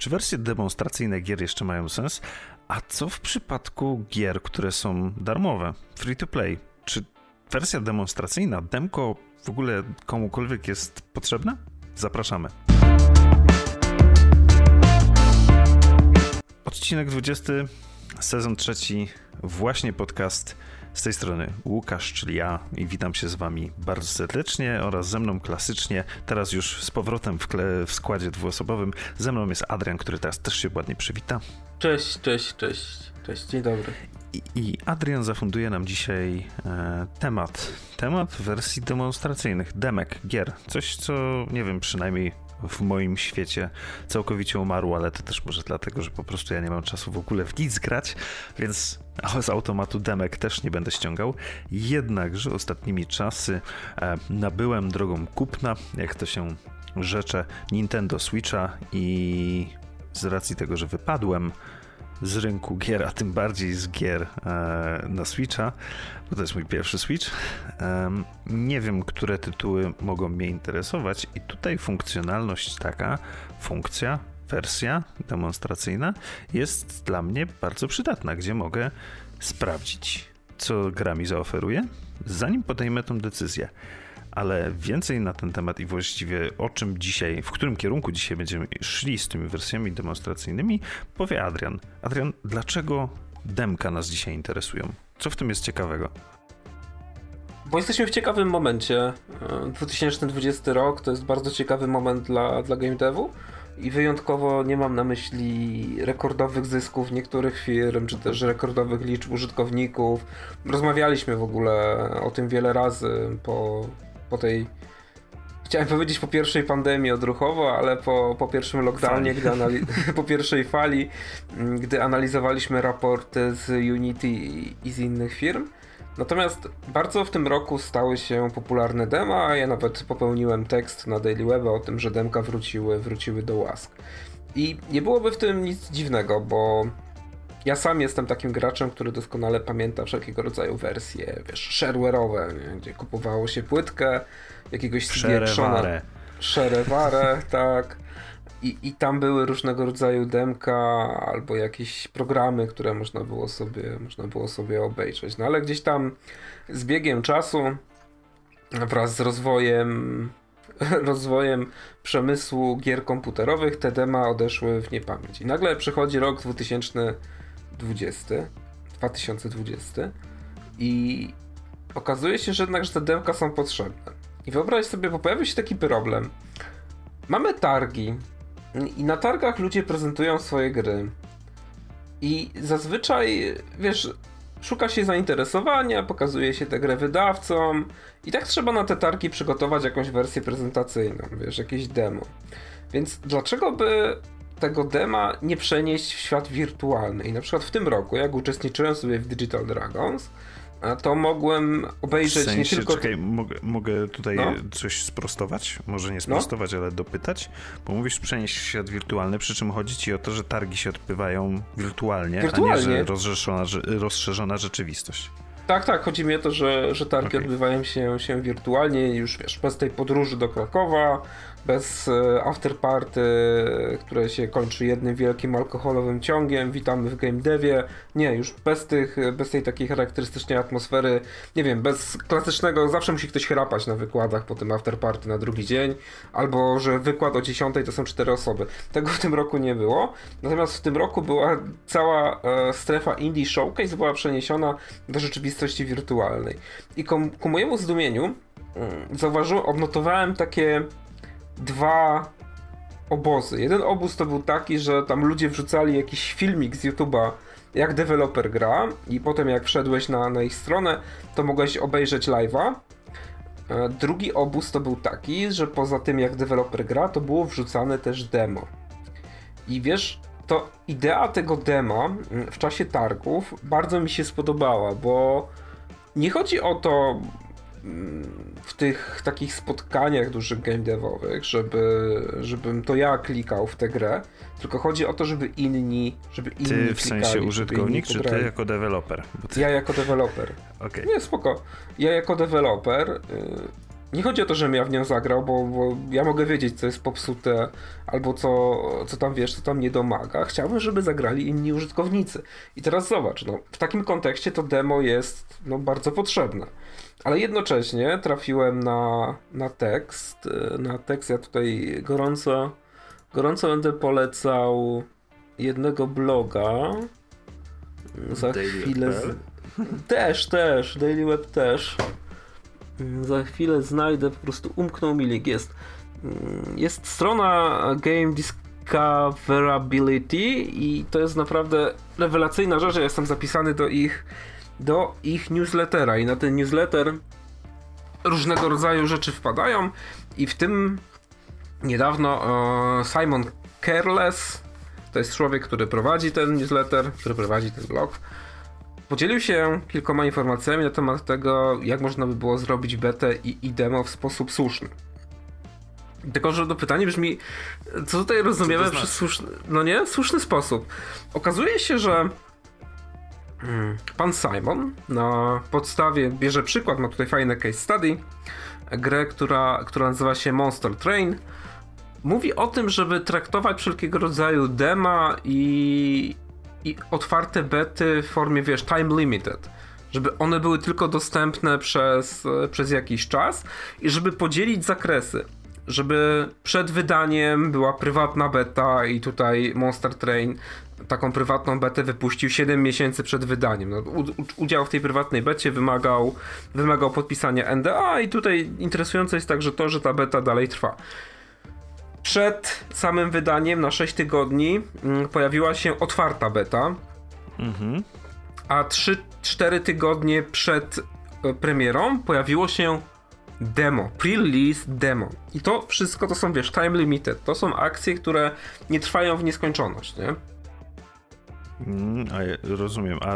Czy wersje demonstracyjne gier jeszcze mają sens? A co w przypadku gier, które są darmowe, free to play? Czy wersja demonstracyjna, demko w ogóle komukolwiek jest potrzebna? Zapraszamy. Odcinek 20, sezon trzeci, właśnie podcast z tej strony Łukasz, czyli ja i witam się z wami bardzo serdecznie oraz ze mną klasycznie, teraz już z powrotem w, w składzie dwuosobowym. Ze mną jest Adrian, który teraz też się ładnie przywita. Cześć, cześć, cześć, cześć, dzień dobry. I, i Adrian zafunduje nam dzisiaj e, temat, temat wersji demonstracyjnych, demek, gier. Coś, co nie wiem, przynajmniej w moim świecie całkowicie umarło, ale to też może dlatego, że po prostu ja nie mam czasu w ogóle w nic grać, więc z automatu demek też nie będę ściągał. Jednakże ostatnimi czasy e, nabyłem drogą kupna, jak to się rzecze, Nintendo Switcha i z racji tego, że wypadłem z rynku gier, a tym bardziej z gier e, na Switcha, bo to jest mój pierwszy Switch. E, nie wiem, które tytuły mogą mnie interesować, i tutaj funkcjonalność taka, funkcja, wersja demonstracyjna jest dla mnie bardzo przydatna, gdzie mogę sprawdzić, co gra mi zaoferuje, zanim podejmę tą decyzję ale więcej na ten temat i właściwie o czym dzisiaj, w którym kierunku dzisiaj będziemy szli z tymi wersjami demonstracyjnymi, powie Adrian. Adrian, dlaczego demka nas dzisiaj interesują? Co w tym jest ciekawego? Bo jesteśmy w ciekawym momencie. 2020 rok to jest bardzo ciekawy moment dla, dla game devu i wyjątkowo nie mam na myśli rekordowych zysków niektórych firm, czy też rekordowych liczb użytkowników. Rozmawialiśmy w ogóle o tym wiele razy po, po tej chciałem powiedzieć po pierwszej pandemii odruchowo, ale po, po pierwszym lockdownie, gdy po pierwszej fali, mm, gdy analizowaliśmy raporty z Unity i z innych firm. Natomiast bardzo w tym roku stały się popularne dema, a ja nawet popełniłem tekst na Daily Web o tym, że demka wróciły, wróciły do łask. I nie byłoby w tym nic dziwnego, bo ja sam jestem takim graczem, który doskonale pamięta wszelkiego rodzaju wersje, wiesz, shareware'owe, gdzie kupowało się płytkę jakiegoś Shereware. Shereware, tak. I, I tam były różnego rodzaju demka albo jakieś programy, które można było sobie, można było sobie obejrzeć. No ale gdzieś tam z biegiem czasu wraz z rozwojem rozwojem przemysłu gier komputerowych te dema odeszły w niepamięć. I nagle przychodzi rok 2000 2020, 2020 i okazuje się, że jednak, że te demka są potrzebne. I wyobraź sobie, bo pojawił się taki problem. Mamy targi i na targach ludzie prezentują swoje gry. I zazwyczaj, wiesz, szuka się zainteresowania, pokazuje się tę grę wydawcom i tak trzeba na te targi przygotować jakąś wersję prezentacyjną, wiesz, jakieś demo. Więc dlaczego by tego dema nie przenieść w świat wirtualny. I na przykład w tym roku, jak uczestniczyłem sobie w Digital Dragons, to mogłem obejrzeć w sensie, nie tylko. Czekaj, mogę, mogę tutaj no. coś sprostować? Może nie sprostować, no. ale dopytać? Bo mówisz przenieść w świat wirtualny, przy czym chodzi ci o to, że targi się odbywają wirtualnie, wirtualnie. a nie, że rozszerzona, rozszerzona rzeczywistość. Tak, tak, chodzi mi o to, że, że targi okay. odbywają się, się wirtualnie, już wiesz, bez tej podróży do Krakowa, bez e, afterparty, które się kończy jednym wielkim alkoholowym ciągiem, witamy w game devie. Nie, już bez tych, bez tej takiej charakterystycznej atmosfery, nie wiem, bez klasycznego, zawsze musi ktoś chrapać na wykładach po tym afterparty na drugi dzień, albo że wykład o 10 to są cztery osoby. Tego w tym roku nie było. Natomiast w tym roku była cała e, strefa Indie Showcase była przeniesiona do rzeczywistości wirtualnej. I ku, mojemu zdumieniu mm, zauważyłem, odnotowałem takie dwa obozy. Jeden obóz to był taki, że tam ludzie wrzucali jakiś filmik z YouTube'a, jak deweloper gra, i potem jak wszedłeś na, na ich stronę, to mogłeś obejrzeć live'a. E, drugi obóz to był taki, że poza tym jak deweloper gra, to było wrzucane też demo. I wiesz, to idea tego dema w czasie targów bardzo mi się spodobała, bo nie chodzi o to, w tych takich spotkaniach dużych game devowych, żeby, żebym to ja klikał w tę grę, tylko chodzi o to, żeby inni, żeby inni Ty w klikali, sensie użytkownik, czy ty jako deweloper? Ty... Ja jako deweloper. Okay. Nie, spoko. Ja jako deweloper y, nie chodzi o to, żebym ja w nią zagrał, bo, bo, ja mogę wiedzieć, co jest popsute, albo co, co tam wiesz, co tam nie domaga. Chciałbym, żeby zagrali inni użytkownicy. I teraz zobacz, no, w takim kontekście to demo jest no, bardzo potrzebne. Ale jednocześnie trafiłem na, na tekst. Na tekst ja tutaj gorąco, gorąco będę polecał jednego bloga. Za Daily chwilę. Z... Też, też. Daily Web też. Za chwilę znajdę, po prostu umknął mi link. Jest, jest strona Game Discoverability i to jest naprawdę rewelacyjna rzecz. Ja jestem zapisany do ich do ich newslettera i na ten newsletter różnego rodzaju rzeczy wpadają i w tym niedawno e, Simon Careless, to jest człowiek, który prowadzi ten newsletter, który prowadzi ten blog, podzielił się kilkoma informacjami na temat tego, jak można by było zrobić betę i, i demo w sposób słuszny. Tylko, że to pytanie brzmi, co tutaj rozumiemy co znaczy? przez słuszny, no nie, słuszny sposób. Okazuje się, że. Pan Simon na podstawie bierze przykład, ma tutaj fajne case study, grę, która, która nazywa się Monster Train. Mówi o tym, żeby traktować wszelkiego rodzaju dema i, i otwarte bety w formie, wiesz, time limited. Żeby one były tylko dostępne przez, przez jakiś czas i żeby podzielić zakresy żeby przed wydaniem była prywatna beta i tutaj Monster Train taką prywatną betę wypuścił 7 miesięcy przed wydaniem. No, udział w tej prywatnej becie wymagał, wymagał podpisania NDA i tutaj interesujące jest także to, że ta beta dalej trwa. Przed samym wydaniem na 6 tygodni mm, pojawiła się otwarta beta, mhm. a 3-4 tygodnie przed e, premierą pojawiło się demo, pre-release demo. I to wszystko to są, wiesz, time limited. To są akcje, które nie trwają w nieskończoność, nie? Mm, a rozumiem, a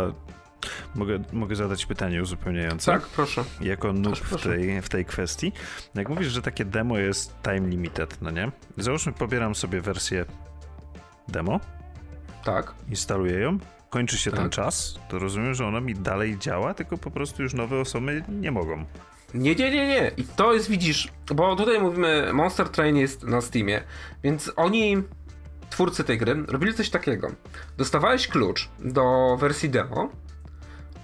mogę, mogę zadać pytanie uzupełniające? Tak, proszę. Jako noob w tej, w tej kwestii. Jak mówisz, że takie demo jest time limited, no nie? Załóżmy, pobieram sobie wersję demo. Tak. Instaluję ją. Kończy się tak. ten czas, to rozumiem, że ona mi dalej działa, tylko po prostu już nowe osoby nie mogą. Nie, nie, nie, nie. I to jest, widzisz, bo tutaj mówimy, Monster Train jest na Steamie, więc oni twórcy tej gry robili coś takiego. Dostawałeś klucz do wersji demo,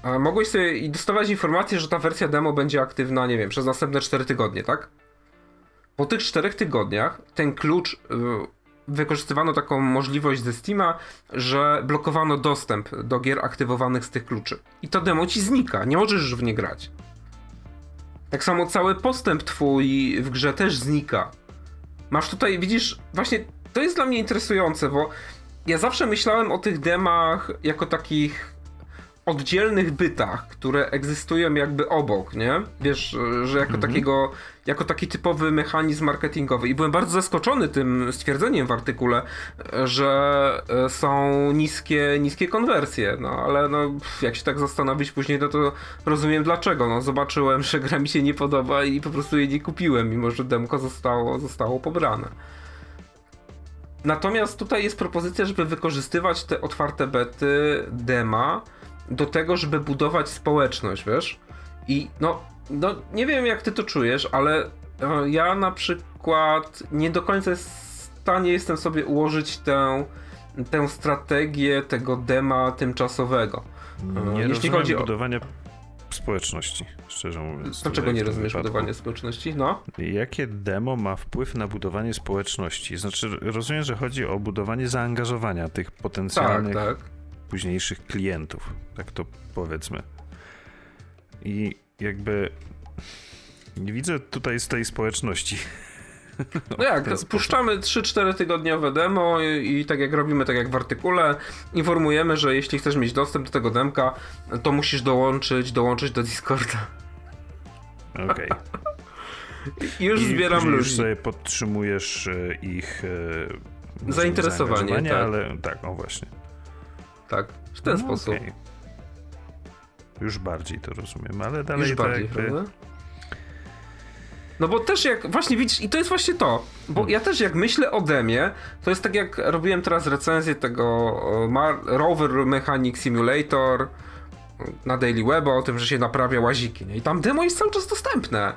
a mogłeś sobie i dostawać informację, że ta wersja demo będzie aktywna, nie wiem, przez następne 4 tygodnie, tak? Po tych 4 tygodniach ten klucz yy, wykorzystywano taką możliwość ze Steama, że blokowano dostęp do gier aktywowanych z tych kluczy. I to demo ci znika, nie możesz już w nie grać. Tak samo cały postęp twój w grze też znika. Masz tutaj, widzisz, właśnie to jest dla mnie interesujące, bo ja zawsze myślałem o tych demach jako takich oddzielnych bytach, które egzystują jakby obok, nie? Wiesz, że jako mhm. takiego, jako taki typowy mechanizm marketingowy. I byłem bardzo zaskoczony tym stwierdzeniem w artykule, że e, są niskie, niskie konwersje, no ale no, jak się tak zastanowić później, no to rozumiem dlaczego. No, zobaczyłem, że gra mi się nie podoba i po prostu jej nie kupiłem, mimo że demko zostało, zostało pobrane. Natomiast tutaj jest propozycja, żeby wykorzystywać te otwarte bety, dema do tego, żeby budować społeczność, wiesz? I no, no nie wiem jak ty to czujesz, ale e, ja na przykład nie do końca w stanie jestem sobie ułożyć tę, tę strategię tego dema tymczasowego. E, nie Jeśli chodzi o budowanie społeczności, szczerze mówiąc. Dlaczego nie rozumiesz budowania społeczności? No. Jakie demo ma wpływ na budowanie społeczności? Znaczy, rozumiem, że chodzi o budowanie zaangażowania tych potencjalnych tak, tak. późniejszych klientów. Tak to powiedzmy. I jakby nie widzę tutaj z tej społeczności. No jak, puszczamy 3-4 tygodniowe demo i, i, tak jak robimy, tak jak w artykule, informujemy, że jeśli chcesz mieć dostęp do tego demka, to musisz dołączyć, dołączyć do Discorda. Okej. Okay. Już I zbieram ludzi. Już sobie podtrzymujesz e, ich e, zainteresowanie, tak. ale tak, no właśnie. Tak, w ten no, sposób. Okay. Już bardziej to rozumiem, ale dalej Już bardziej, prawda? No bo też jak, właśnie widzisz, i to jest właśnie to, bo ja też jak myślę o demie, to jest tak jak robiłem teraz recenzję tego Rover Mechanic Simulator na Daily Web o tym, że się naprawia łaziki, nie? I tam demo jest cały czas dostępne.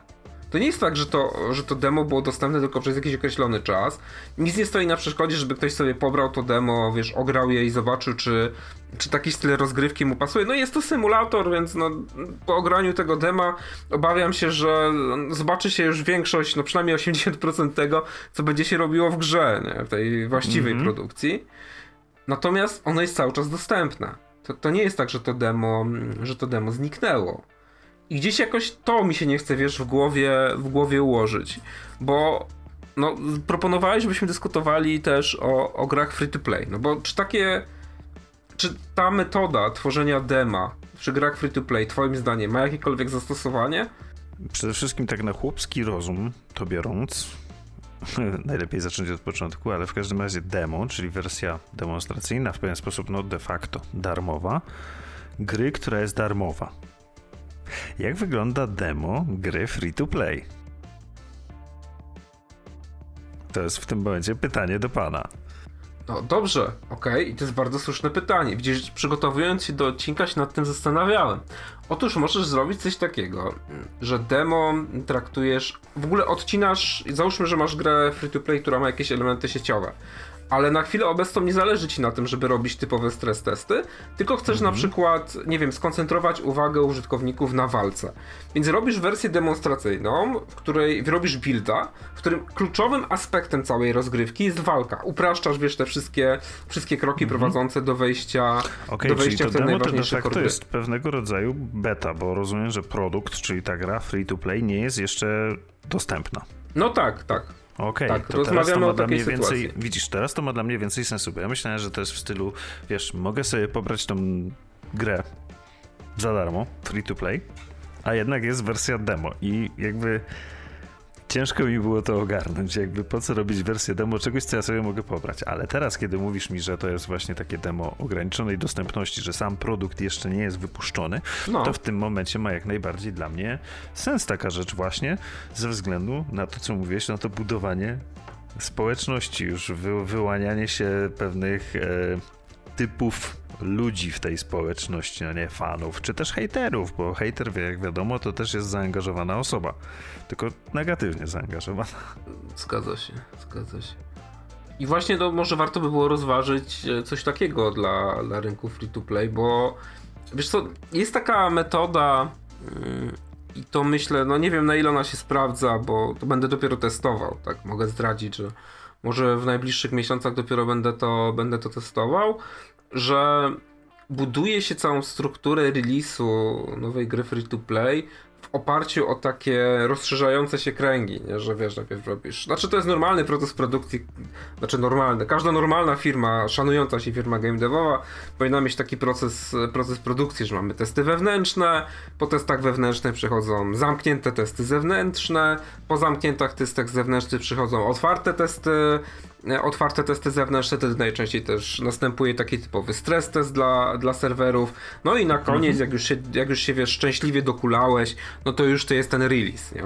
To nie jest tak, że to, że to demo było dostępne tylko przez jakiś określony czas. Nic nie stoi na przeszkodzie, żeby ktoś sobie pobrał to demo, wiesz, ograł je i zobaczył, czy, czy taki styl rozgrywki mu pasuje. No jest to symulator, więc no, po ograniu tego dema obawiam się, że zobaczy się już większość, no przynajmniej 80% tego, co będzie się robiło w grze, nie? w tej właściwej mm -hmm. produkcji. Natomiast ono jest cały czas dostępne. To, to nie jest tak, że to demo, że to demo zniknęło. I gdzieś jakoś to mi się nie chce, wiesz, w głowie, w głowie ułożyć. Bo no, proponowałeś, żebyśmy dyskutowali też o, o grach free to play. No bo czy takie. Czy ta metoda tworzenia dema przy grach free to play, Twoim zdaniem, ma jakiekolwiek zastosowanie? Przede wszystkim tak na chłopski rozum to biorąc, najlepiej zacząć od początku, ale w każdym razie demo, czyli wersja demonstracyjna, w pewien sposób no de facto darmowa, gry, która jest darmowa. Jak wygląda demo gry free to play? To jest w tym momencie pytanie do pana. No dobrze, okej, okay. i to jest bardzo słuszne pytanie. Widzisz, przygotowując się do odcinka się nad tym zastanawiałem. Otóż możesz zrobić coś takiego, że demo traktujesz, w ogóle odcinasz, załóżmy, że masz grę free to play, która ma jakieś elementy sieciowe ale na chwilę obecną nie zależy ci na tym, żeby robić typowe stres testy, tylko chcesz mhm. na przykład, nie wiem, skoncentrować uwagę użytkowników na walce. Więc robisz wersję demonstracyjną, w której robisz builda, w którym kluczowym aspektem całej rozgrywki jest walka. Upraszczasz, wiesz, te wszystkie, wszystkie kroki mhm. prowadzące do wejścia, okay, do wejścia w ten najważniejszy to, tak, to jest pewnego rodzaju beta, bo rozumiem, że produkt, czyli ta gra free to play nie jest jeszcze dostępna. No tak, tak. Okej, okay, tak, to teraz to ma dla mnie sytuacji. więcej, widzisz, teraz to ma dla mnie więcej sensu, bo ja myślałem, że to jest w stylu, wiesz, mogę sobie pobrać tą grę za darmo, free to play, a jednak jest wersja demo i jakby ciężko mi było to ogarnąć, jakby po co robić wersję demo czegoś, co ja sobie mogę pobrać. Ale teraz, kiedy mówisz mi, że to jest właśnie takie demo ograniczonej dostępności, że sam produkt jeszcze nie jest wypuszczony, no. to w tym momencie ma jak najbardziej dla mnie sens taka rzecz właśnie ze względu na to, co mówiłeś, na to budowanie społeczności, już wy, wyłanianie się pewnych e, typów ludzi w tej społeczności, a nie fanów, czy też hejterów, bo hejter, jak wiadomo, to też jest zaangażowana osoba, tylko negatywnie zaangażowana. Zgadza się, zgadza się. I właśnie to może warto by było rozważyć e, coś takiego dla, dla rynku free to play, bo wiesz co, jest taka metoda yy, i to myślę, no nie wiem na ile ona się sprawdza, bo to będę dopiero testował, tak mogę zdradzić, że może w najbliższych miesiącach dopiero będę to, będę to testował, że buduje się całą strukturę release'u nowej gry free to play oparciu o takie rozszerzające się kręgi, nie? że wiesz, najpierw robisz. Znaczy, to jest normalny proces produkcji, znaczy normalny. Każda normalna firma, szanująca się firma game devowa, powinna mieć taki proces, proces produkcji, że mamy testy wewnętrzne, po testach wewnętrznych przychodzą zamknięte testy zewnętrzne, po zamkniętych testach zewnętrznych przychodzą otwarte testy otwarte testy zewnętrzne, wtedy najczęściej też następuje taki typowy stres test dla, dla serwerów. No i na koniec, jak, już się, jak już się wiesz, szczęśliwie dokulałeś, no to już to jest ten release, nie?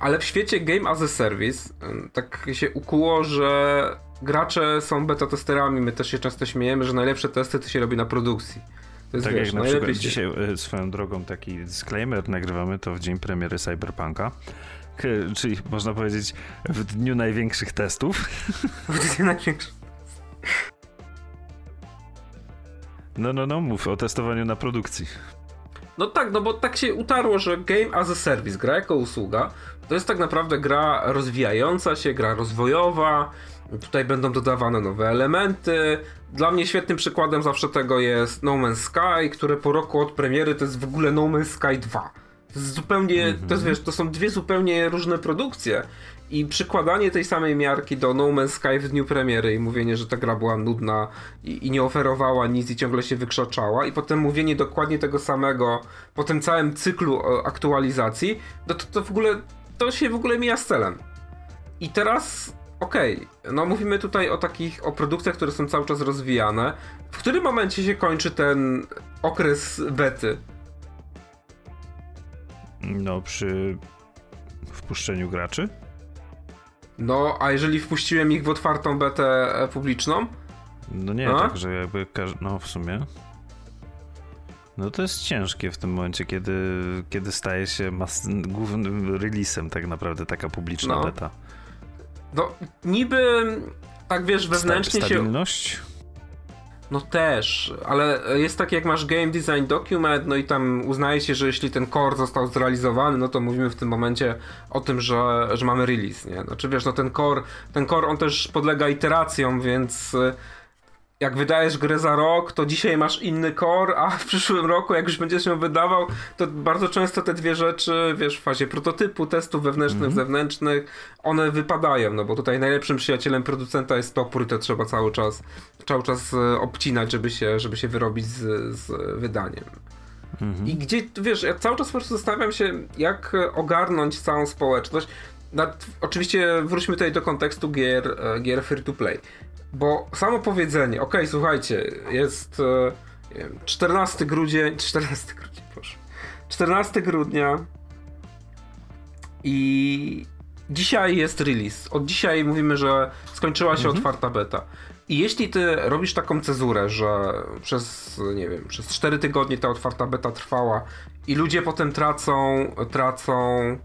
Ale w świecie Game as a Service tak się ukuło, że gracze są beta testerami. My też się często śmiejemy, że najlepsze testy to się robi na produkcji. To jest, tak wiesz, jak na przykład dzisiaj e, swoją drogą taki disclaimer nagrywamy to w dzień premiery Cyberpunka czyli można powiedzieć w dniu największych testów. W dniu największych. No, no, no, mów o testowaniu na produkcji. No tak, no bo tak się utarło, że Game as a Service, gra jako usługa, to jest tak naprawdę gra rozwijająca się, gra rozwojowa. Tutaj będą dodawane nowe elementy. Dla mnie świetnym przykładem zawsze tego jest No Man's Sky, które po roku od premiery to jest w ogóle No Man's Sky 2 to jest zupełnie, mm -hmm. to, jest, wiesz, to są dwie zupełnie różne produkcje. I przykładanie tej samej miarki do No Man's Sky w dniu premiery i mówienie, że ta gra była nudna i, i, nie oferowała nic i ciągle się wykrzaczała, i potem mówienie dokładnie tego samego po tym całym cyklu aktualizacji, no to, to w ogóle to się w ogóle mija z celem. I teraz okej, okay, no mówimy tutaj o takich, o produkcjach, które są cały czas rozwijane. W którym momencie się kończy ten okres bety? No, przy wpuszczeniu graczy? No, a jeżeli wpuściłem ich w otwartą betę e, publiczną? No nie, a? tak, że jakby, no w sumie. No to jest ciężkie w tym momencie, kiedy, kiedy staje się mas- głównym releasem tak naprawdę taka publiczna no. beta. No niby tak wiesz wewnętrznie Stabilność? się... No też, ale jest tak jak masz game design document, no i tam uznaje się, że jeśli ten core został zrealizowany, no to mówimy w tym momencie o tym, że, że mamy release, nie? Znaczy wiesz, no ten core, ten core on też podlega iteracjom, więc jak wydajesz grę za rok, to dzisiaj masz inny core, a w przyszłym roku, jak już będziesz ją wydawał, to bardzo często te dwie rzeczy, wiesz, w fazie prototypu, testów wewnętrznych, mm -hmm. zewnętrznych, one wypadają, no bo tutaj najlepszym przyjacielem producenta jest topór i to trzeba cały czas, cały czas e, obcinać, żeby się, żeby się wyrobić z, z wydaniem. Mm -hmm. I gdzie, wiesz, ja cały czas po prostu zastanawiam się, jak ogarnąć całą społeczność. Nad, oczywiście wróćmy tutaj do kontekstu gier, e, gier free to play. Bo samo powiedzenie, okej, okay, słuchajcie, jest e, wiem, 14 grudzień, 14 grudzień, proszę. 14 grudnia i dzisiaj jest release. Od dzisiaj mówimy, że skończyła się mhm. otwarta beta. I jeśli ty robisz taką cezurę, że przez, nie wiem, przez 4 tygodnie ta otwarta beta trwała i ludzie potem tracą, tracą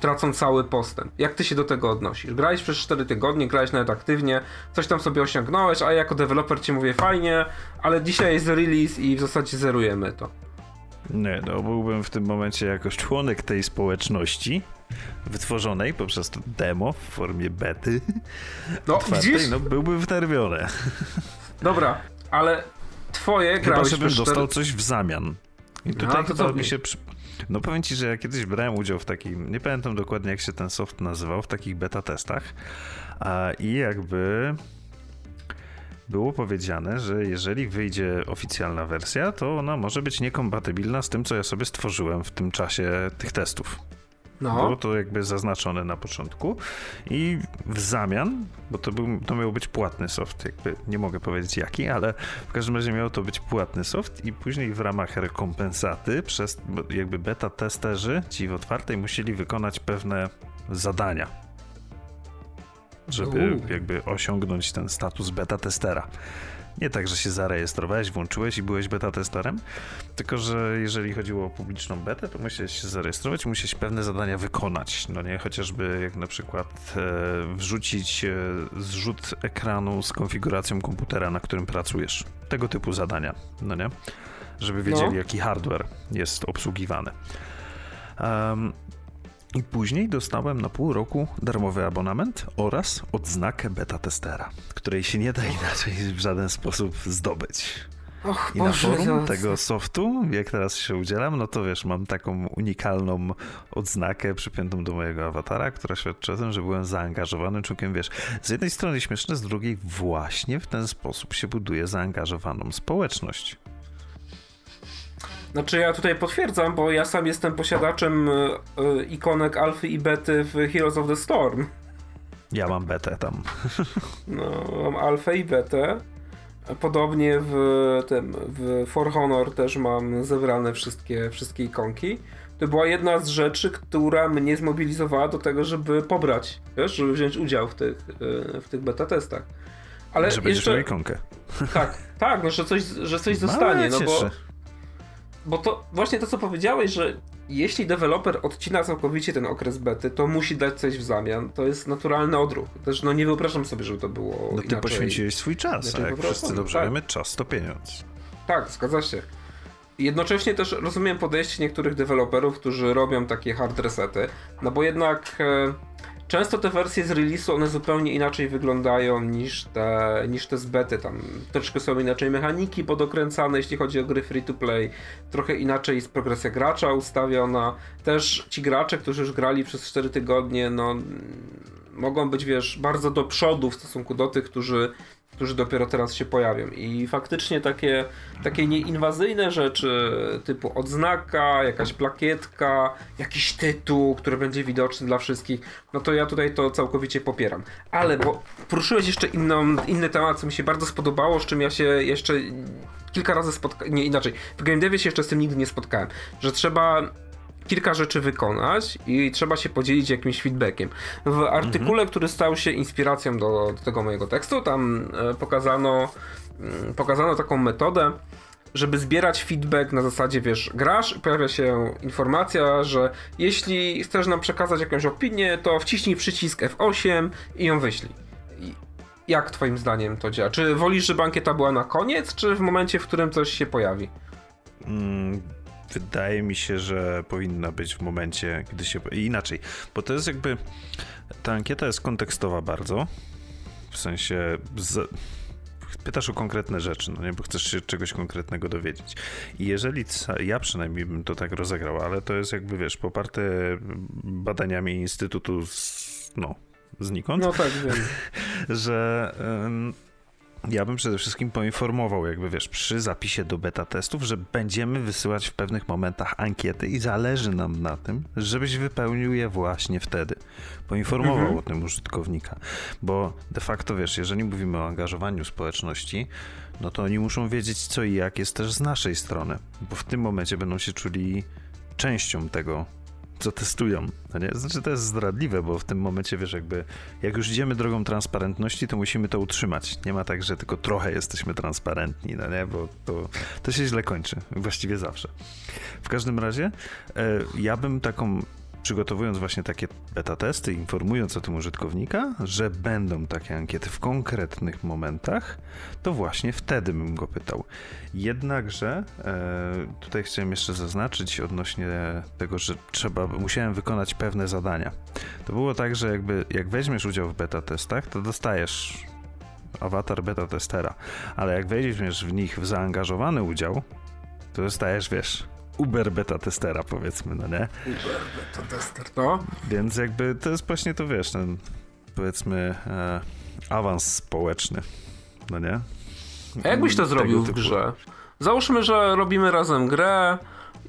tracą cały postęp. Jak ty się do tego odnosisz? Grałeś przez 4 tygodnie, grałeś nawet aktywnie, coś tam sobie osiągnąłeś, a ja jako deweloper ci mówię fajnie, ale dzisiaj jest release i w zasadzie zerujemy to. Nie, no byłbym w tym momencie jako członek tej społeczności wytworzonej poprzez to demo w formie bety. No, otwartej, widzisz? No, byłbym wnerwiony. Dobra, ale twoje Chyba, grałeś żebym dostał coś w zamian. I tutaj no, chyba mi się przy... No powiem ci, że ja kiedyś brałem udział w takim, nie pamiętam dokładnie jak się ten soft nazywał, w takich beta testach a, i jakby było powiedziane, że jeżeli wyjdzie oficjalna wersja, to ona może być niekompatybilna z tym, co ja sobie stworzyłem w tym czasie tych testów. No. Było to jakby zaznaczone na początku i w zamian, bo to, był, to miał być płatny soft, jakby nie mogę powiedzieć jaki, ale w każdym razie miał to być płatny soft i później w ramach rekompensaty przez jakby beta testerzy ci w otwartej musieli wykonać pewne zadania żeby jakby osiągnąć ten status beta testera. Nie tak, że się zarejestrowałeś, włączyłeś i byłeś beta testerem, tylko że jeżeli chodziło o publiczną betę, to musiałeś się zarejestrować, musiałeś pewne zadania wykonać. No nie, chociażby jak na przykład e, wrzucić e, zrzut ekranu z konfiguracją komputera, na którym pracujesz. Tego typu zadania, no nie? Żeby wiedzieli, no. jaki hardware jest obsługiwany. Um, i później dostałem na pół roku darmowy abonament oraz odznakę beta testera, której się nie da inaczej w żaden sposób zdobyć. Och, I Boże, na forum tego softu, jak teraz się udzielam, no to wiesz, mam taką unikalną odznakę przypiętą do mojego awatara, która świadczy o tym, że byłem zaangażowanym człowiekiem, wiesz, z jednej strony śmieszne, z drugiej właśnie w ten sposób się buduje zaangażowaną społeczność. Znaczy ja tutaj potwierdzam, bo ja sam jestem posiadaczem y, ikonek alfy i bety w Heroes of the Storm. Ja mam betę tam. No, mam alfę i betę. Podobnie w tym, w For Honor też mam zebrane wszystkie, wszystkie ikonki. To była jedna z rzeczy, która mnie zmobilizowała do tego, żeby pobrać, wiesz, żeby wziąć udział w tych, y, w tych beta testach. Ale że jeszcze... będziesz ikonkę. Tak, tak, no, że coś, że coś zostanie, no bo bo to właśnie to, co powiedziałeś, że jeśli deweloper odcina całkowicie ten okres bety, to musi dać coś w zamian. To jest naturalny odruch. Też no nie wyobrażam sobie, żeby to było No ty inaczej, poświęciłeś swój czas, a jak wszyscy dobrze tak. wiemy, czas to pieniądz. Tak, zgadza się. Jednocześnie też rozumiem podejście niektórych deweloperów, którzy robią takie hard resety, no bo jednak e, Często te wersje z release'u one zupełnie inaczej wyglądają niż te, niż te z bety. Tam troszkę są inaczej mechaniki podokręcane, jeśli chodzi o gry free to play. Trochę inaczej jest progresja gracza ustawiona. Też ci gracze, którzy już grali przez 4 tygodnie, no mogą być, wiesz, bardzo do przodu w stosunku do tych, którzy którzy dopiero teraz się pojawią. I faktycznie takie, takie nieinwazyjne rzeczy, typu odznaka, jakaś plakietka, jakiś tytuł, który będzie widoczny dla wszystkich, no to ja tutaj to całkowicie popieram. Ale, bo poruszyłeś jeszcze inną, inny temat, co mi się bardzo spodobało, z czym ja się jeszcze kilka razy spotkałem, nie inaczej, w game devie się jeszcze z tym nigdy nie spotkałem, że trzeba kilka rzeczy wykonać i trzeba się podzielić jakimś feedbackiem. W artykule, mhm. który stał się inspiracją do, do tego mojego tekstu, tam e, pokazano, mm, pokazano taką metodę, żeby zbierać feedback na zasadzie, wiesz, grasz, pojawia się informacja, że jeśli chcesz nam przekazać jakąś opinię, to wciśnij przycisk F8 i ją wyślij. Jak twoim zdaniem to działa? Czy wolisz, żeby ankieta była na koniec, czy w momencie, w którym coś się pojawi? Mm, wydaje mi się, że powinna być w momencie, gdy się... Inaczej, bo to jest jakby... Ta ankieta jest kontekstowa bardzo, w sensie... Z pytasz o konkretne rzeczy, no nie, bo chcesz się czegoś konkretnego dowiedzieć. I jeżeli ja przynajmniej bym to tak rozegrał, ale to jest jakby, wiesz, poparte badaniami Instytutu z, no, znikąd. No tak, wiem. że ja bym przede wszystkim poinformował, jakby wiesz, przy zapisie do beta testów, że będziemy wysyłać w pewnych momentach ankiety i zależy nam na tym, żebyś wypełnił je właśnie wtedy. Poinformował mhm. o tym użytkownika, bo de facto wiesz, jeżeli mówimy o angażowaniu społeczności, no to oni muszą wiedzieć co i jak jest też z naszej strony, bo w tym momencie będą się czuli częścią tego co testują. Nie? Znaczy to jest zdradliwe, bo w tym momencie wiesz, jakby jak już idziemy drogą transparentności, to musimy to utrzymać. Nie ma tak, że tylko trochę jesteśmy transparentni, no nie? Bo to, to się źle kończy. Właściwie zawsze. W każdym razie e, ja bym taką przygotowując właśnie takie beta testy, informując o tym użytkownika, że będą takie ankiety w konkretnych momentach, to właśnie wtedy bym go pytał. Jednakże e, tutaj chciałem jeszcze zaznaczyć odnośnie tego, że trzeba, musiałem wykonać pewne zadania. To było tak, że jakby jak weźmiesz udział w beta testach, to dostajesz awatar beta testera, ale jak weźmiesz w nich w zaangażowany udział, to dostajesz, wiesz, Uber beta testera, powiedzmy, no nie? Uber beta tester, no. Więc jakby to jest właśnie to, wiesz, ten powiedzmy e, awans społeczny, no nie? A jakbyś to zrobił w grze? Załóżmy, że robimy razem grę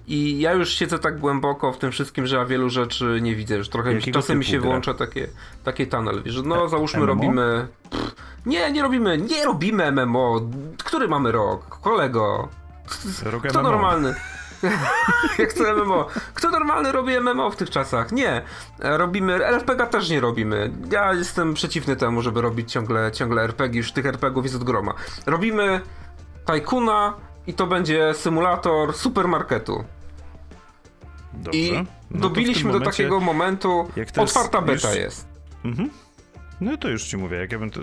i ja już siedzę tak głęboko w tym wszystkim, że ja wielu rzeczy nie widzę, że trochę Jakiego czasem mi się gra? włącza takie, takie tunnel, że no e załóżmy MMO? robimy... Pff, nie, nie robimy, nie robimy MMO. Który mamy rok? Kolego. Rok Kto MMO. normalny? Jak chcę MMO. Kto normalny robi MMO w tych czasach? Nie. Robimy, RPG też nie robimy. Ja jestem przeciwny temu, żeby robić ciągle, ciągle RPG, już tych RPGów jest od groma. Robimy Tajkuna i to będzie symulator supermarketu. Dobrze. I no dobiliśmy do takiego momentu, otwarta beta już... jest. Mhm. No to już ci mówię, jak ja bym to,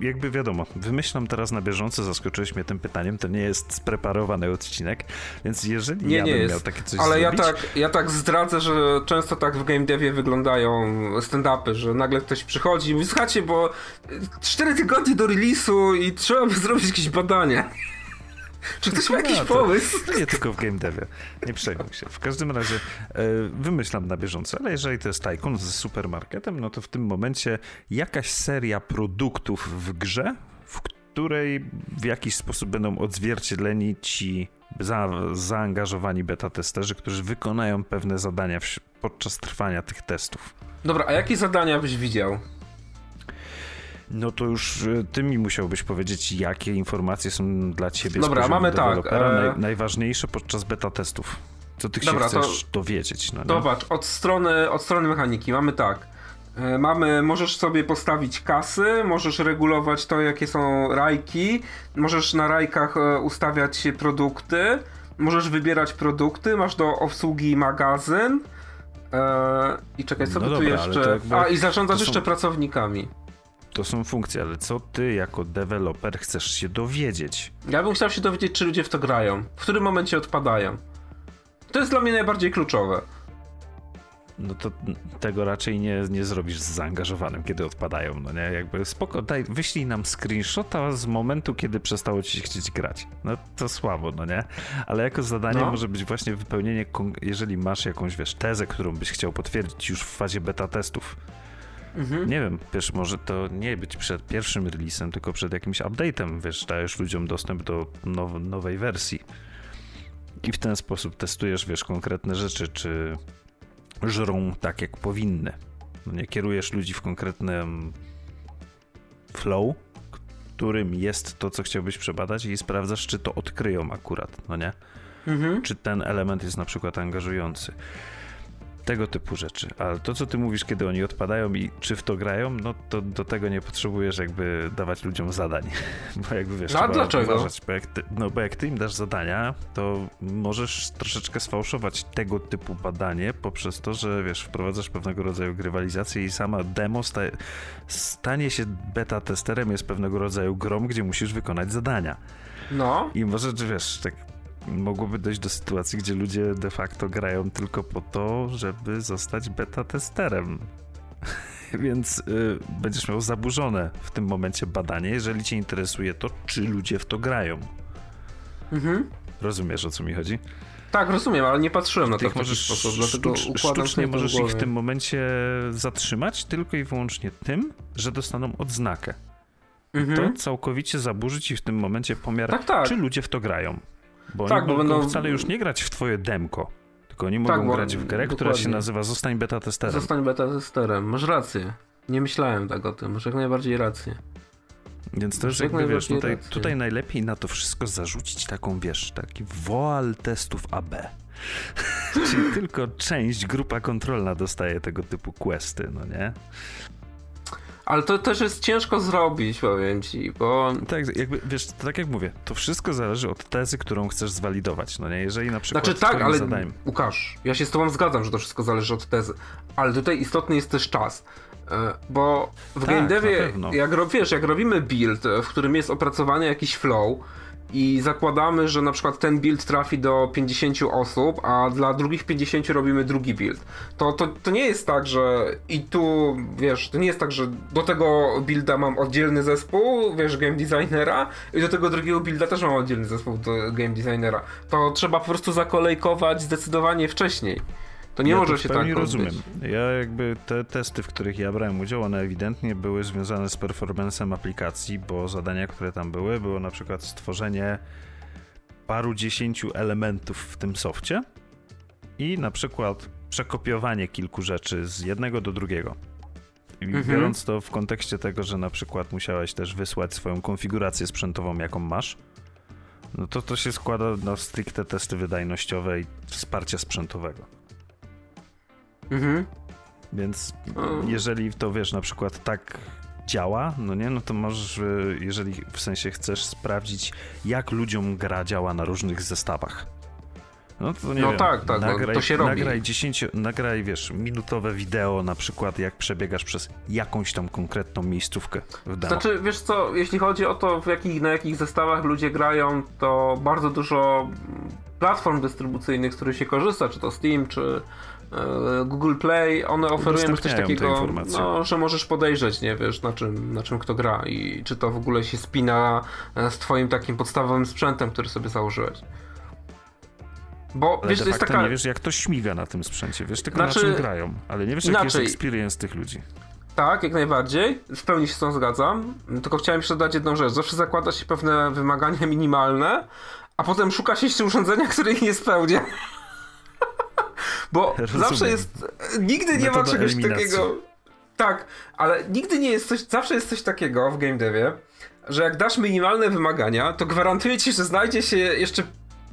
jakby wiadomo, wymyślam teraz na bieżąco, zaskoczyłeś mnie tym pytaniem, to nie jest spreparowany odcinek, więc jeżeli nie, ja nie bym jest. miał takie coś Ale zrobić... ja tak, ja tak zdradzę, że często tak w game devie wyglądają stand-upy, że nagle ktoś przychodzi i mówi, słuchajcie, bo 4 tygodnie do release'u i trzeba by zrobić jakieś badania. Czy ktoś ma jakiś pomysł? Nie tylko w game devie. Nie przejmuj się. W każdym razie e, wymyślam na bieżąco, ale jeżeli to jest Tycoon z supermarketem, no to w tym momencie jakaś seria produktów w grze, w której w jakiś sposób będą odzwierciedleni ci za, zaangażowani beta testerzy, którzy wykonają pewne zadania w, podczas trwania tych testów. Dobra, a jakie zadania byś widział? No to już y, ty mi musiałbyś powiedzieć, jakie informacje są dla ciebie Dobra, mamy tak. E... Naj, najważniejsze podczas beta testów. Co ty Dobra, się chcesz to... dowiedzieć? No, Zobacz, od strony, od strony mechaniki mamy tak. E, mamy, możesz sobie postawić kasy, możesz regulować to, jakie są rajki, możesz na rajkach e, ustawiać produkty, możesz wybierać produkty, masz do obsługi magazyn. Eee, I czekaj, co no tu dobra, jeszcze? Jakby, A, i zarządzasz są... jeszcze pracownikami to są funkcje, ale co ty jako deweloper chcesz się dowiedzieć? Ja bym chciał się dowiedzieć, czy ludzie w to grają, w którym momencie odpadają. To jest dla mnie najbardziej kluczowe. No to tego raczej nie, nie zrobisz z zaangażowanym, kiedy odpadają, no nie? Jakby spoko, daj, wyślij nam screenshota z momentu, kiedy przestało ci się chcieć grać. No to słabo, no nie? Ale jako zadanie no. może być właśnie wypełnienie, jeżeli masz jakąś, wiesz, tezę, którą byś chciał potwierdzić już w fazie beta testów Mhm. Nie wiem, wiesz, może to nie być przed pierwszym releasem, tylko przed jakimś update'em, wiesz, dajesz ludziom dostęp do now nowej wersji. I w ten sposób testujesz, wiesz, konkretne rzeczy, czy żrą tak, jak powinny. No nie kierujesz ludzi w konkretnym flow, którym jest to, co chciałbyś przebadać i sprawdzasz, czy to odkryją akurat, no nie? Mhm. Czy ten element jest na przykład angażujący. Tego typu rzeczy. Ale to, co ty mówisz, kiedy oni odpadają i czy w to grają, no to do tego nie potrzebujesz jakby dawać ludziom zadań. Bo jakby wiesz, no, a dlaczego? Uważać, bo jak ty, no bo jak ty im dasz zadania, to możesz troszeczkę sfałszować tego typu badanie poprzez to, że wiesz, wprowadzasz pewnego rodzaju grywalizację i sama demo sta stanie się beta testerem jest pewnego rodzaju grom, gdzie musisz wykonać zadania. No. I może, wiesz, tak mogłoby dojść do sytuacji, gdzie ludzie de facto grają tylko po to, żeby zostać beta testerem. Więc y, będziesz miał zaburzone w tym momencie badanie, jeżeli cię interesuje to, czy ludzie w to grają. Mhm. Rozumiesz, o co mi chodzi? Tak, rozumiem, ale nie patrzyłem na to w taki możesz, sposób, dlatego sztucz, Sztucznie możesz ich w tym momencie zatrzymać tylko i wyłącznie tym, że dostaną odznakę. Mhm. To całkowicie zaburzyć i w tym momencie pomiar, tak, tak. czy ludzie w to grają. Bo tak, oni bo będą wcale już nie grać w twoje demko, tylko oni tak, mogą grać w grę, dokładnie. która się nazywa Zostań beta testerem. Zostań beta testerem, masz rację. Nie myślałem tak o tym, masz jak najbardziej rację. Więc to jest jakby, wiesz, tutaj, tutaj najlepiej na to wszystko zarzucić taką, wiesz, taki woal testów AB. Czyli tylko część, grupa kontrolna dostaje tego typu questy, no nie? Ale to też jest ciężko zrobić, powiem ci, bo... Tak, jakby, wiesz, tak jak mówię, to wszystko zależy od tezy, którą chcesz zwalidować, no nie? Jeżeli na przykład... Znaczy tak, ale zadaniem... Łukasz, ja się z tobą zgadzam, że to wszystko zależy od tezy, ale tutaj istotny jest też czas. E, bo w tak, game devie, jak, wiesz, jak robimy build, w którym jest opracowany jakiś flow, i zakładamy, że na przykład ten build trafi do 50 osób, a dla drugich 50 robimy drugi build. To, to, to nie jest tak, że i tu, wiesz, to nie jest tak, że do tego builda mam oddzielny zespół, wiesz, game designera i do tego drugiego builda też mam oddzielny zespół do game designera. To trzeba po prostu zakolejkować zdecydowanie wcześniej. To nie ja może to się tak rozumiem. Ja jakby te testy, w których ja brałem udział, one ewidentnie były związane z performancem aplikacji, bo zadania, które tam były, było na przykład stworzenie paru dziesięciu elementów w tym softie i na przykład przekopiowanie kilku rzeczy z jednego do drugiego. Mhm. biorąc to w kontekście tego, że na przykład musiałeś też wysłać swoją konfigurację sprzętową, jaką masz, no to to się składa na stricte testy wydajnościowe i wsparcia sprzętowego. Mhm. Więc jeżeli to wiesz, na przykład tak działa, no nie, no to możesz, jeżeli w sensie chcesz sprawdzić, jak ludziom gra działa na różnych zestawach. No to nie no wiem, tak, tak, nagraj, to się robi. Nagraj, 10, nagraj, wiesz, minutowe wideo na przykład, jak przebiegasz przez jakąś tam konkretną miejscówkę w demo. Znaczy, wiesz co, jeśli chodzi o to, w jakich, na jakich zestawach ludzie grają, to bardzo dużo platform dystrybucyjnych, z których się korzysta, czy to Steam, czy E, Google Play, one oferują coś takiego, no, że możesz podejrzeć, nie wiesz, na czym, na czym kto gra i czy to w ogóle się spina e, z twoim takim podstawowym sprzętem, który sobie założyłeś. Bo ale wiesz, to jest taka... nie wiesz, jak to śmiga na tym sprzęcie, wiesz tylko znaczy, na czym grają, ale nie wiesz, jaki jest experience tych ludzi. Tak, jak najbardziej. W pełni się z tą zgadzam. Tylko chciałem jeszcze dodać jedną rzecz. Zawsze zakłada się pewne wymagania minimalne, a potem szuka się jeszcze urządzenia, które ich nie spełnia. Bo Rozumiem. zawsze jest. Nigdy nie Metoda ma czegoś eliminacji. takiego. Tak, ale nigdy nie jest coś. Zawsze jest coś takiego w game devie, że jak dasz minimalne wymagania, to gwarantuję ci, że znajdzie się jeszcze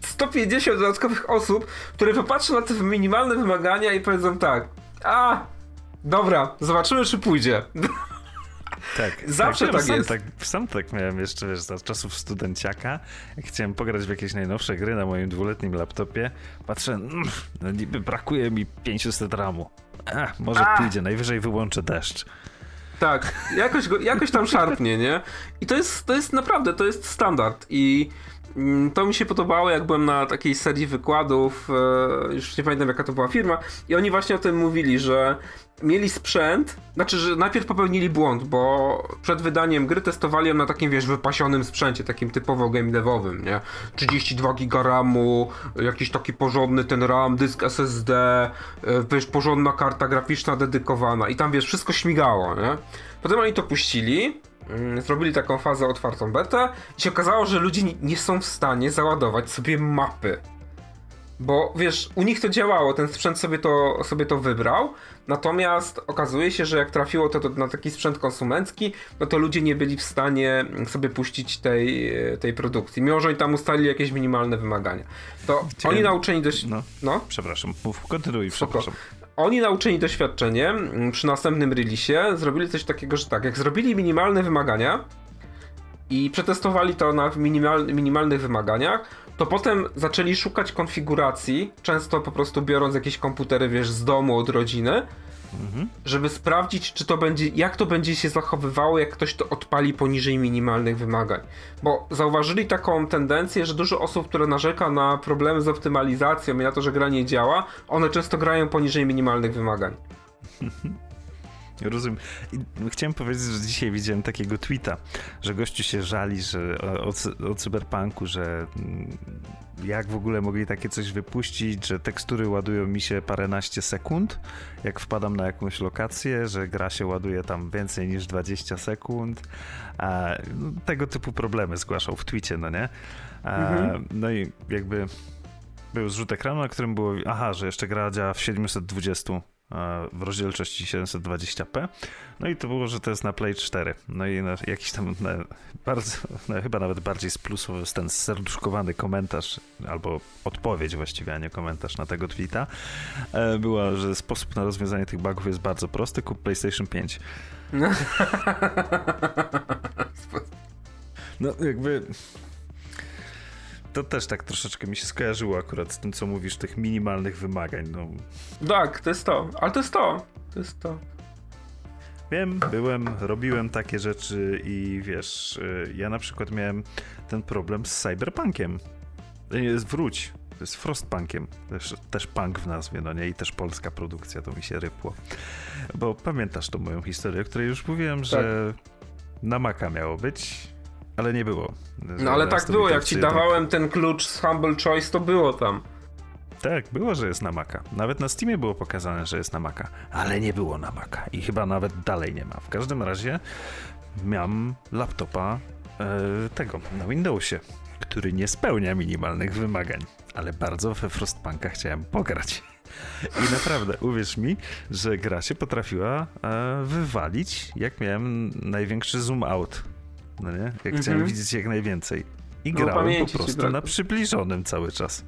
150 dodatkowych osób, które popatrzą na te minimalne wymagania i powiedzą tak. A, dobra, zobaczymy, czy pójdzie. Tak. Zawsze tak, tak sam jest. Tak, sam tak miałem jeszcze, wiesz, za czasów studenciaka, jak chciałem pograć w jakieś najnowsze gry na moim dwuletnim laptopie, patrzę, mm, no niby brakuje mi 500 ramu. A, może A. pójdzie, najwyżej wyłączę deszcz. Tak, jakoś, go, jakoś tam szarpnie, nie? I to jest, to jest naprawdę, to jest standard i to mi się podobało, jak byłem na takiej serii wykładów, e, już nie pamiętam jaka to była firma, i oni właśnie o tym mówili, że mieli sprzęt, znaczy, że najpierw popełnili błąd, bo przed wydaniem gry testowali ją na takim, wiesz, wypasionym sprzęcie, takim typowo game devowym, nie? 32 giga RAMu, jakiś taki porządny ten RAM, dysk SSD, e, wiesz, porządna karta graficzna dedykowana i tam, wiesz, wszystko śmigało, nie? Potem oni to puścili, mm, zrobili taką fazę otwartą betę i się okazało, że ludzie nie są w stanie załadować sobie mapy bo wiesz, u nich to działało, ten sprzęt sobie to, sobie to wybrał, natomiast okazuje się, że jak trafiło to, to na taki sprzęt konsumencki, no to ludzie nie byli w stanie sobie puścić tej, tej produkcji, mimo że oni tam ustalili jakieś minimalne wymagania. To Ciekawe. oni nauczeni dość... No, no? Przepraszam, mów, kontynuuj, przepraszam. Oni nauczeni doświadczeniem przy następnym releasie zrobili coś takiego, że tak, jak zrobili minimalne wymagania i przetestowali to na minimal, minimalnych wymaganiach, to potem zaczęli szukać konfiguracji, często po prostu biorąc jakieś komputery, wiesz, z domu, od rodziny, żeby sprawdzić, czy to będzie, jak to będzie się zachowywało, jak ktoś to odpali poniżej minimalnych wymagań. Bo zauważyli taką tendencję, że dużo osób, które narzeka na problemy z optymalizacją i na to, że gra nie działa, one często grają poniżej minimalnych wymagań. Rozumiem. Chciałem powiedzieć, że dzisiaj widziałem takiego tweeta, że gościu się żali że, o, o cyberpunku, że mm, jak w ogóle mogli takie coś wypuścić, że tekstury ładują mi się paręnaście sekund, jak wpadam na jakąś lokację, że gra się ładuje tam więcej niż 20 sekund. A, no, tego typu problemy zgłaszał w twicie, no nie? A, mhm. No i jakby był zrzut ekranu, na którym było, aha, że jeszcze gra działa w 720 w rozdzielczości 720p. No i to było, że to jest na Play 4. No i na jakiś tam na bardzo, no chyba nawet bardziej splusowy ten serduszkowany komentarz, albo odpowiedź właściwie, a nie komentarz na tego tweeta, e, była, że sposób na rozwiązanie tych bugów jest bardzo prosty, kup PlayStation 5. No jakby to też tak troszeczkę mi się skojarzyło akurat z tym, co mówisz, tych minimalnych wymagań. No. Tak, to jest to, ale to jest to. To jest to. Wiem, byłem, robiłem takie rzeczy i wiesz, y, ja na przykład miałem ten problem z cyberpunkiem. Jest wróć, to jest frostpunkiem, też, też punk w nazwie, no nie, i też polska produkcja, to mi się rypło. Bo pamiętasz tą moją historię, o której już mówiłem, tak. że na Maca miało być, ale nie było. No ale tak było, jak ci dawałem ten klucz z Humble Choice, to było tam. Tak, było, że jest na Maca. Nawet na Steamie było pokazane, że jest na Maca, ale nie było na Maca i chyba nawet dalej nie ma. W każdym razie miałem laptopa e, tego na Windowsie, który nie spełnia minimalnych wymagań, ale bardzo we Frostpunka chciałem pograć. I naprawdę, uwierz mi, że gra się potrafiła e, wywalić, jak miałem największy zoom out no nie? Jak mhm. chciałem widzieć jak najwięcej. I no, grałem po prostu na przybliżonym cały czas.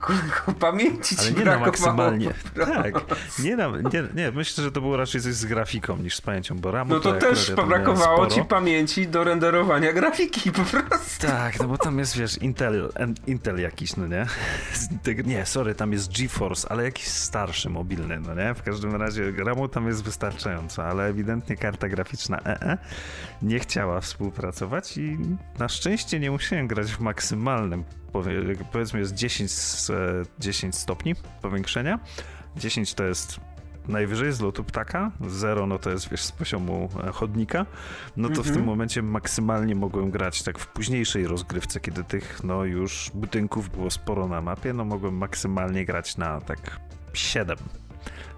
Pamięci Ale nie na maksymalnie. Tak. Nie, na, nie, nie, myślę, że to było raczej coś z grafiką niż z pamięcią, bo RAMu No to, to też brakowało ci pamięci do renderowania grafiki po prostu. Tak, no bo tam jest, wiesz, Intel, Intel jakiś, no nie? Nie, sorry, tam jest GeForce, ale jakiś starszy, mobilny, no nie? W każdym razie RAMu tam jest wystarczająco, ale ewidentnie karta graficzna EE nie chciała współpracować i na szczęście nie musiałem grać w maksymalnie maksymalnym, powiedzmy jest 10, 10 stopni powiększenia. 10 to jest najwyżej z lotu ptaka, 0 no to jest wiesz z poziomu e, chodnika, no to w tym mhm. momencie maksymalnie mogłem grać tak w późniejszej rozgrywce, kiedy tych no już budynków było sporo na mapie, no mogłem maksymalnie grać na tak 7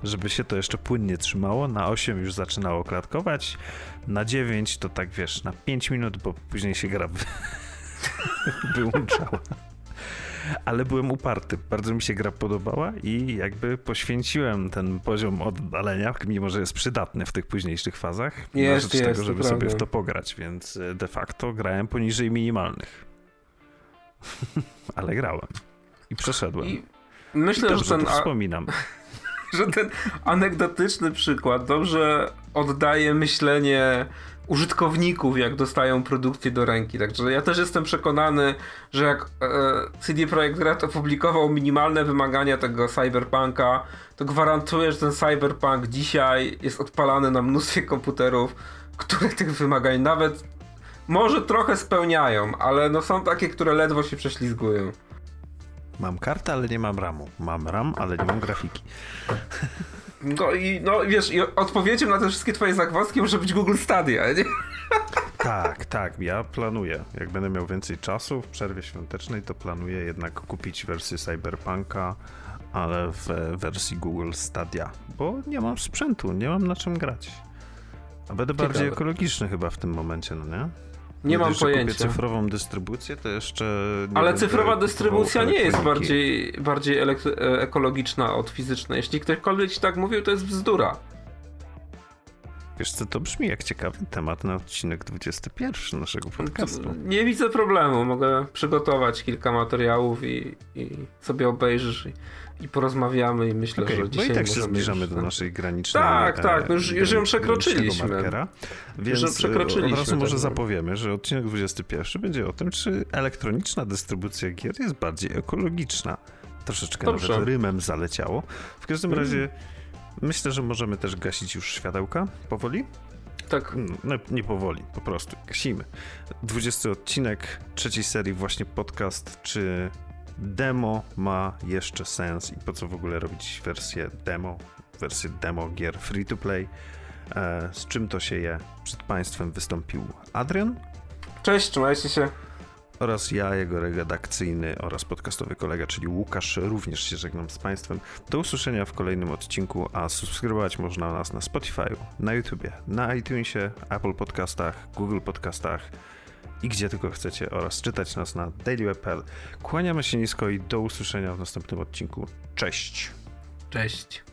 żeby się to jeszcze płynnie trzymało. Na 8 już zaczynało klatkować, na 9 to tak wiesz, na 5 minut, bo później się gra wyłączała. Ale byłem uparty. Bardzo mi się gra podobała i jakby poświęciłem ten poziom oddalenia, mimo że jest przydatny w tych późniejszych fazach, jest, na rzecz jest, tego, żeby sobie w to pograć, więc e, de facto grałem poniżej minimalnych. Ale grałem. I przeszedłem. I myślę, I że ten... wspominam. że ten anegdotyczny przykład dobrze oddaje myślenie użytkowników, jak dostają produkcję do ręki. Także ja też jestem przekonany, że jak e, CD Projekt Red opublikował minimalne wymagania tego cyberpunka, to gwarantuję, że ten cyberpunk dzisiaj jest odpalany na mnóstwie komputerów, które tych wymagań nawet może trochę spełniają, ale no są takie, które ledwo się prześlizgują. Mam kartę, ale nie mam RAMu. Mam RAM, ale nie mam grafiki. No i no wiesz, i odpowiedzią na te wszystkie twoje zagwozdki może być Google Stadia, nie? Tak, tak, ja planuję. Jak będę miał więcej czasu w przerwie świątecznej, to planuję jednak kupić wersję Cyberpunka, ale w wersji Google Stadia, bo nie mam sprzętu, nie mam na czym grać. A będę Ciekawe. bardziej ekologiczny chyba w tym momencie, no nie? Nie mam pojęcia. kupię cyfrową dystrybucję, to jeszcze. Ale cyfrowa dystrybucja nie jest bardziej, bardziej e, ekologiczna od fizycznej. Jeśli ktokolwiek ci tak mówił, to jest bzdura. Wiesz co, to brzmi jak ciekawy temat na odcinek 21 naszego podcastu. Nie widzę problemu, mogę przygotować kilka materiałów i, i sobie obejrzysz i, i porozmawiamy i myślę, okay, że dzisiaj No i tak się zbliżamy do naszej granicznej Tak, tak, już, już ją przekroczyliśmy. Markera, więc już przekroczyliśmy od razu może zapowiemy, że odcinek 21 będzie o tym, czy elektroniczna dystrybucja gier jest bardziej ekologiczna. Troszeczkę Dobrze. nawet rymem zaleciało. W każdym mm. razie myślę, że możemy też gasić już światełka powoli. Tak. No, nie powoli, po prostu gasimy. 20 odcinek trzeciej serii, właśnie podcast, czy demo ma jeszcze sens i po co w ogóle robić wersję demo, wersję demo gier free to play. E, z czym to się je? Przed Państwem wystąpił Adrian. Cześć, trzymajcie się. Oraz ja, jego redakcyjny oraz podcastowy kolega, czyli Łukasz, również się żegnam z Państwem. Do usłyszenia w kolejnym odcinku, a subskrybować można nas na Spotify, na YouTubie, na iTunesie, Apple Podcastach, Google Podcastach i gdzie tylko chcecie oraz czytać nas na dailyweb.pl. Kłaniamy się nisko i do usłyszenia w następnym odcinku. Cześć! Cześć!